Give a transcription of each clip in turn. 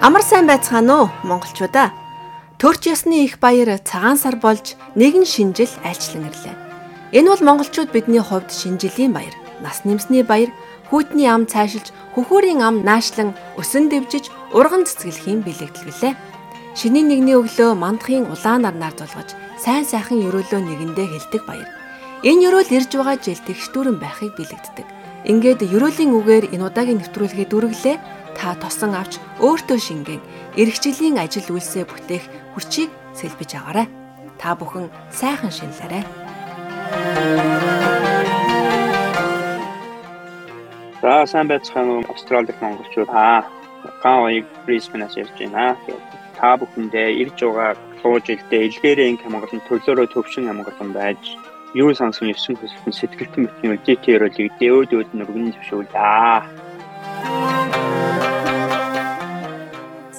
Амар сайн байцгаана уу монголчуудаа. Төрч ясны их баяр цагаан сар болж нэгэн шинжил айлчлан ирлээ. Энэ бол монголчууд бидний хувьд шинжилийн баяр, нас нэмсний баяр, хүйтний ам цайшилж, хөхүүрийн ам наашлан өсөн дэвжиж, урган цэцгэлхийн бэлэгдэл гэлээ. Шинийн нэгний өглөө мандахын улаанаар нар зулгаж, сайн сайхан өрөөлөө нэгэндээ хэлдэг баяр. Энэ өрөөл ирж байгаа жил тэгштүүрэн байхыг бэлэгддэг. Ингээд ерөөлийн үгээр энэ удаагийн нэвтрүүлгээ дүрглээ. Та тосон авч өөртөө шингэн эргчлэлийн ажил үйлсээ бүтээх хүчийг сэлбэж агаарай. Та бүхэн сайхан шинэлээрэй. За сайн байцгаана уу Австрали дахь монголчууд. Аа гаавыг Brisbane-аас ирж байна. Та бүхэндээ ирж байгаа луу жилдээ илгээрээ инх Монголын төлөөрөө төвшин Монголон байж юу сансан 9 хүсэлтэн сэтгэлтэн битгий дэтэөрөлийг дөөд өөд нүргэн зөвшөөлээ.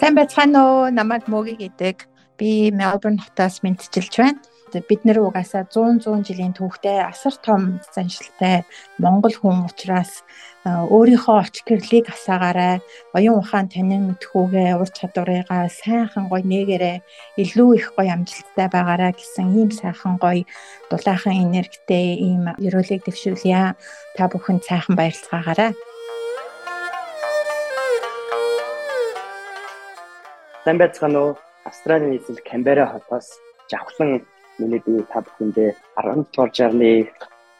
Сайн байцгаана уу? Намайг Мөги гэдэг. Би Мелбурн хотоос мэдчилж байна. Бид нэр угаасаа 100 100 жилийн түүхтэй асар том заншилтай монгол хүн учраас өөрийнхөө оч гэрлийг асаагаарай. Оюун ухаан танин мэдхүүгээ ур чадварыгаа сайхан гоё нээгээрээ илүү их гоё амжилттай байгаарай гэсэн ийм сайхан гоё дулаахан энергитэй ийм ерөөлийг дэвшүүлье. Та бүхэнд сайхан баярлцгаагаарай. Байцгаана уу? Австралийн нийслэл Камбера хотоос жавхлан миний бие та бүхэндээ 10 дугаар жарны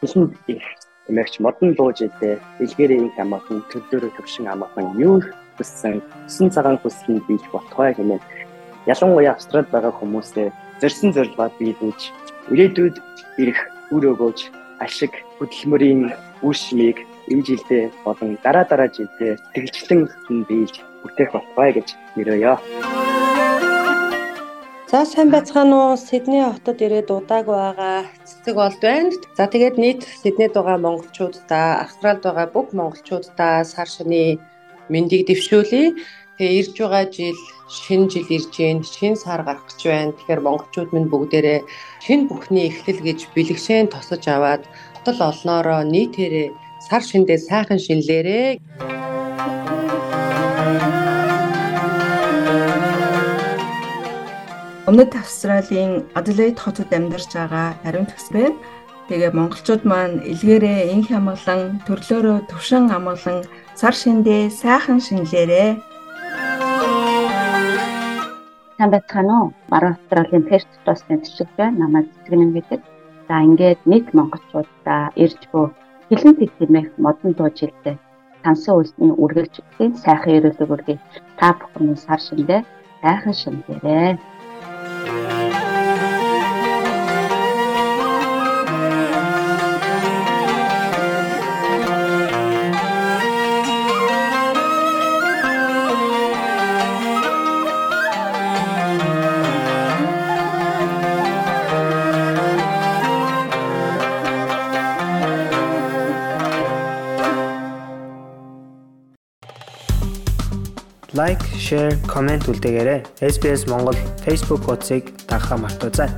хэлэнд их эмэгч модон лууж идэ илгээрийн хамаатан төлөөрөө төвшин амахан юу хүссэн өсөн цагаан хүслийн биелэх болтугай хэмээн ялангуяа Австралид байгаа хүмүүсээ зорьсон зорилгоо биелүүлж ирээдүйд ирэх үр өгөөж ашиг хөдөлмөрийн үр шимийг энэ жилдээ болон дараа дараа жилдээ тэтгэлжлэн биелж бүтээх болтугай гэж нэрөөё. За сайн байцгаана уу? Сидней хотод ирээд удааг байгаа цэцэг болд байна. За тэгээд нийт Сиднейд байгаа монголчуудаа, Австралид байгаа бүх монголчуудаа сар шины мэндийг дэвшүүлье. Тэгээ ирж байгаа жил шинэ жил ирж гин, шинэ сар гарах гэж байна. Тэгэхээр монголчууд минь бүгдээрээ шинэ бүхний эхлэл гэж бэлгшээн тосож аваад тол олноороо нийтээрээ сар шиндээ сайхан шинлээрээ. Өмнөд Австралийн Аделаид хотод амьдарч байгаа ариун төгс байна. Тэгээ монголчууд маань илгээрээ инх амгалан төрлөөрөө төвшин амгалан сар шиндээ сайхан шинлээрээ. Уу? Баруун Австралийн Перт тус нэвтрүүлэг байна. Намайг Цэцгэнэн гэдэг. За ингээд нийт монголчуудаа ирж бөө хилэн тэгтэмэх модон дуужилтэй тансан үйлсний үргэлжлэлийн сайхан ерөөлөг үргээ та бүхэн сар шиндээ сайхан шиндээрээ. Лайк, share, comment үлдээгээрэй. SBS Монгол Facebook хуудсыг дагахаа мартаоцай.